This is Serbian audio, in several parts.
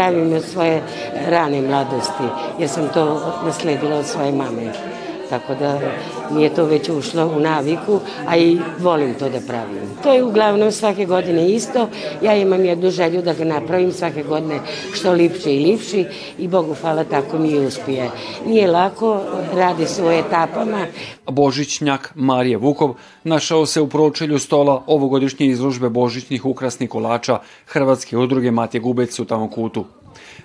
pravim od svoje rane mladosti, jer sam to nasledila od svoje mame. Tako da mi je to već ušlo u naviku, a i volim to da pravim. To je uglavnom svake godine isto. Ja imam jednu želju da ga napravim svake godine što lipše i lipši i Bogu hvala tako mi i uspije. Nije lako, radi se u etapama. Božićnjak Marije Vukov našao se u pročelju stola ovogodišnje izložbe božićnih ukrasnih kolača Hrvatske udruge Matje Gubec u tamo kutu.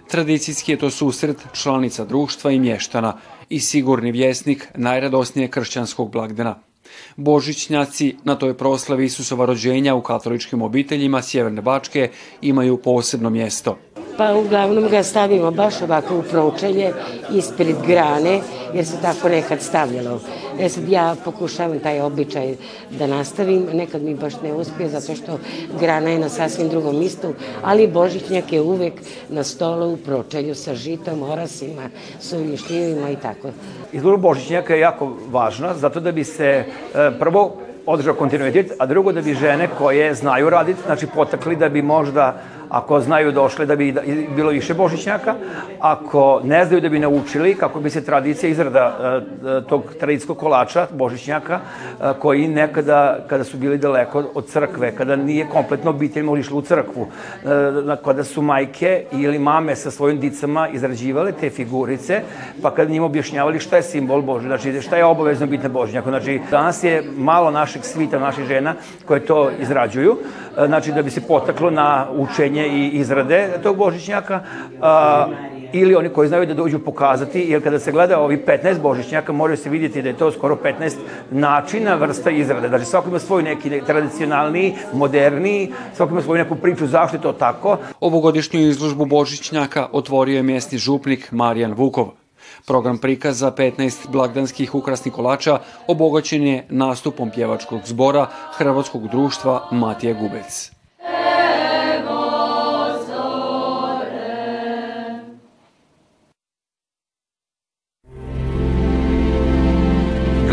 Tradicijski je to susret članica društva i mještana i sigurni vjesnik najradosnije kršćanskog blagdana. Božićnjaci na toj proslavi Isusova rođenja u katoličkim obiteljima Sjeverne Bačke imaju posebno mjesto. Pa uglavnom ga stavimo baš ovako u pročelje ispred grane, jer se tako nekad stavljalo. E sad ja pokušavam taj običaj da nastavim, nekad mi baš ne uspije zato što grana je na sasvim drugom mistu, ali božićnjak je uvek na stolu u pročelju sa žitom, orasima, suvim šljivima i tako. Izbor božićnjaka je jako važna, zato da bi se e, prvo održao kontinuitet, a drugo da bi žene koje znaju raditi, znači potakli da bi možda ako znaju došle da bi bilo više božićnjaka, ako ne znaju da bi naučili kako bi se tradicija izrada e, tog tradicijskog kolača, božićnjaka, e, koji nekada, kada su bili daleko od crkve, kada nije kompletno obitelj mogli išli u crkvu, e, kada su majke ili mame sa svojim dicama izrađivale te figurice, pa kada njim objašnjavali šta je simbol Bože, znači šta je obavezno biti na božićnjaku. Znači, danas je malo naših svita, naših žena koje to izrađuju, znači da bi se potaklo na učenje i izrade tog božićnjaka, a, ili oni koji znaju da dođu pokazati, jer kada se gleda ovih 15 božićnjaka, može se vidjeti da je to skoro 15 načina vrsta izrade. Znači, svako ima svoj neki tradicionalni, moderni, svako ima svoju neku priču zašto je to tako. Ovogodišnju izložbu božićnjaka otvorio je mjesni župnik Marijan Vukov. Program prikaza 15 blagdanskih ukrasnih kolača obogaćen je nastupom pjevačkog zbora Hrvatskog društva Matija Gubec.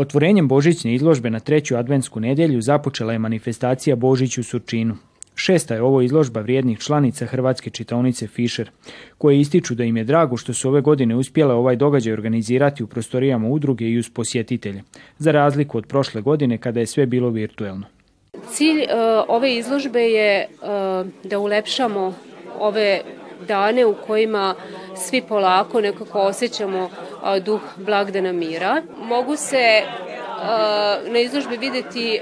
Otvorenjem Božićne izložbe na treću adventsku nedjelju započela je manifestacija Božić u Surčinu. Šesta je ovo izložba vrijednih članica Hrvatske čitaonice Fischer, koje ističu da im je drago što su ove godine uspjele ovaj događaj organizirati u prostorijama udruge i uz posjetitelje, za razliku od prošle godine kada je sve bilo virtuelno. Cilj uh, ove izložbe je uh, da ulepšamo ove dane u kojima svi polako nekako osjećamo duh blagdana mira. Mogu se na izložbi videti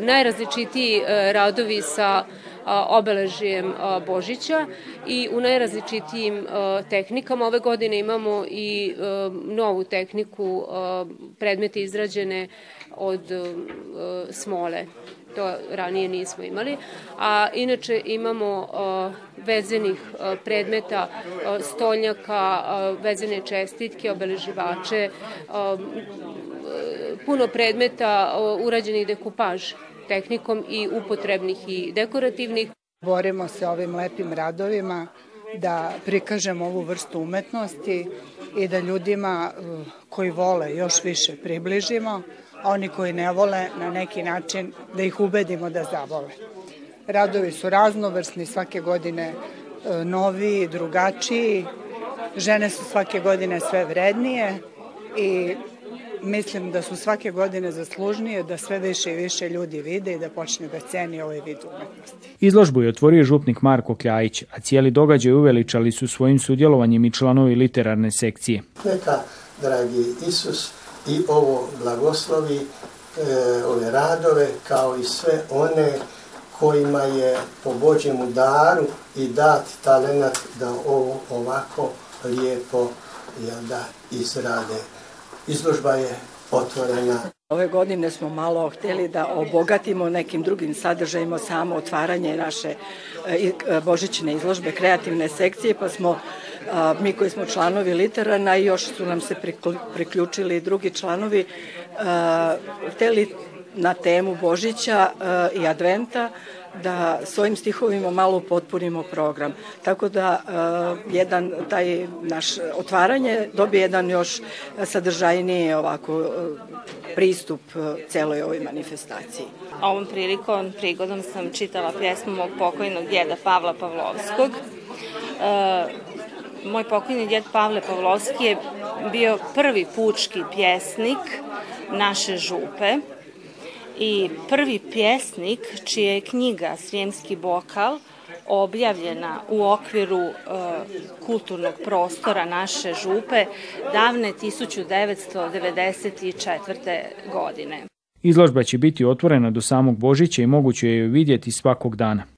najrazličitiji radovi sa obeležijem Božića i u najrazličitijim tehnikama. Ove godine imamo i novu tehniku predmete izrađene od smole to ranije nismo imali. A inače imamo vezenih predmeta, stolnjaka, vezene čestitke, obeleživače, puno predmeta urađenih dekupaž tehnikom i upotrebnih i dekorativnih. Borimo se ovim lepim radovima da prikažemo ovu vrstu umetnosti i da ljudima koji vole još više približimo oni koji ne vole na neki način da ih ubedimo da zavole. Radovi su raznovrsni, svake godine e, novi, drugačiji, žene su svake godine sve vrednije i mislim da su svake godine zaslužnije da sve više i više ljudi vide i da počne da ceni ovaj vid umetnosti. Izložbu je otvorio župnik Marko Kljajić, a cijeli događaj uveličali su svojim sudjelovanjem i članovi literarne sekcije. Neka, dragi Isus, i ovo blagoslovi e, ove radove kao i sve one kojima je po Božjemu daru i dat talenat da ovo ovako lijepo jel da izrade. Izložba je otvorena Ove godine smo malo hteli da obogatimo nekim drugim sadržajima samo otvaranje naše e, božićne izložbe kreativne sekcije, pa smo mi koji smo članovi Literana i još su nam se priključili drugi članovi, hteli na temu Božića i Adventa da svojim stihovima malo potpunimo program. Tako da jedan taj naš otvaranje dobije jedan još sadržajniji ovako pristup celoj ovoj manifestaciji. Ovom prilikom, prigodom sam čitala pjesmu mog pokojnog djeda Pavla Pavlovskog. Moj pokojni djed Pavle Pavlovski je bio prvi pučki pjesnik naše župe i prvi pjesnik čija je knjiga Srijemski bokal objavljena u okviru e, kulturnog prostora naše župe davne 1994. godine. Izložba će biti otvorena do samog Božića i moguće je vidjeti svakog dana.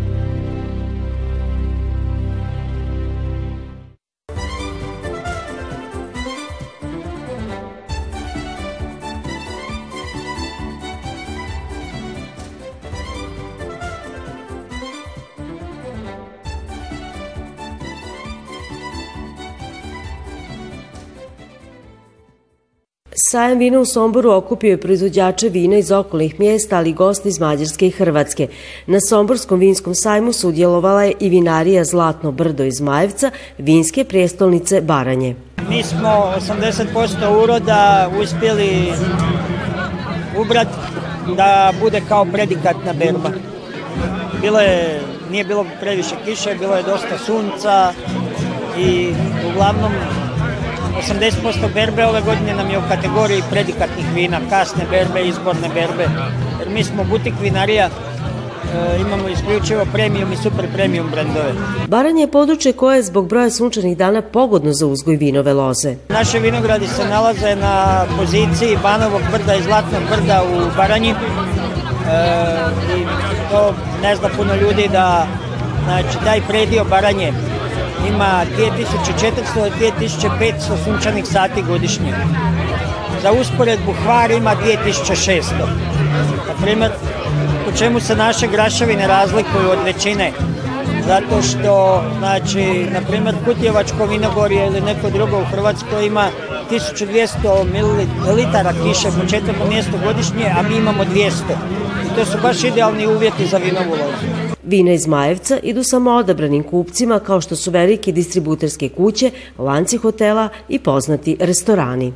Sajam vina u Somboru okupio je proizvođače vina iz okolnih mjesta, ali i gosti iz Mađarske i Hrvatske. Na Somborskom vinskom sajmu sudjelovala je i vinarija Zlatno brdo iz Majevca, vinske prijestolnice Baranje. Mi smo 80% uroda uspjeli ubrati da bude kao predikatna berba. Bilo je, nije bilo previše kiše, bilo je dosta sunca i uglavnom 80% berbe ove godine nam je u kategoriji predikatnih vina, kasne berbe, izborne berbe. Jer mi smo butik vinarija, e, imamo isključivo premium i super premium brendove. Baranje je područje koje je zbog broja sunčanih dana pogodno za uzgoj vinove loze. Naše vinogradi se nalaze na poziciji Banovog brda i Zlatnog brda u Baranji. E, I to ne zna puno ljudi da znači, taj predio Baranje ima 2400 do 2500 sunčanih sati godišnje. Za usporedbu Hvar ima 2600. Na primjer, po čemu se naše graševine razlikuju od većine? Zato što, znači, na primjer, Kutjevačko vinogorje ili neko drugo u Hrvatskoj ima 1200 ml kiše po četvrtom mjestu godišnje, a mi imamo 200. I to su baš idealni uvjeti za vinovu lozu. Vina iz Majevca idu samo odabranim kupcima kao što su velike distributerske kuće, lanci hotela i poznati restorani.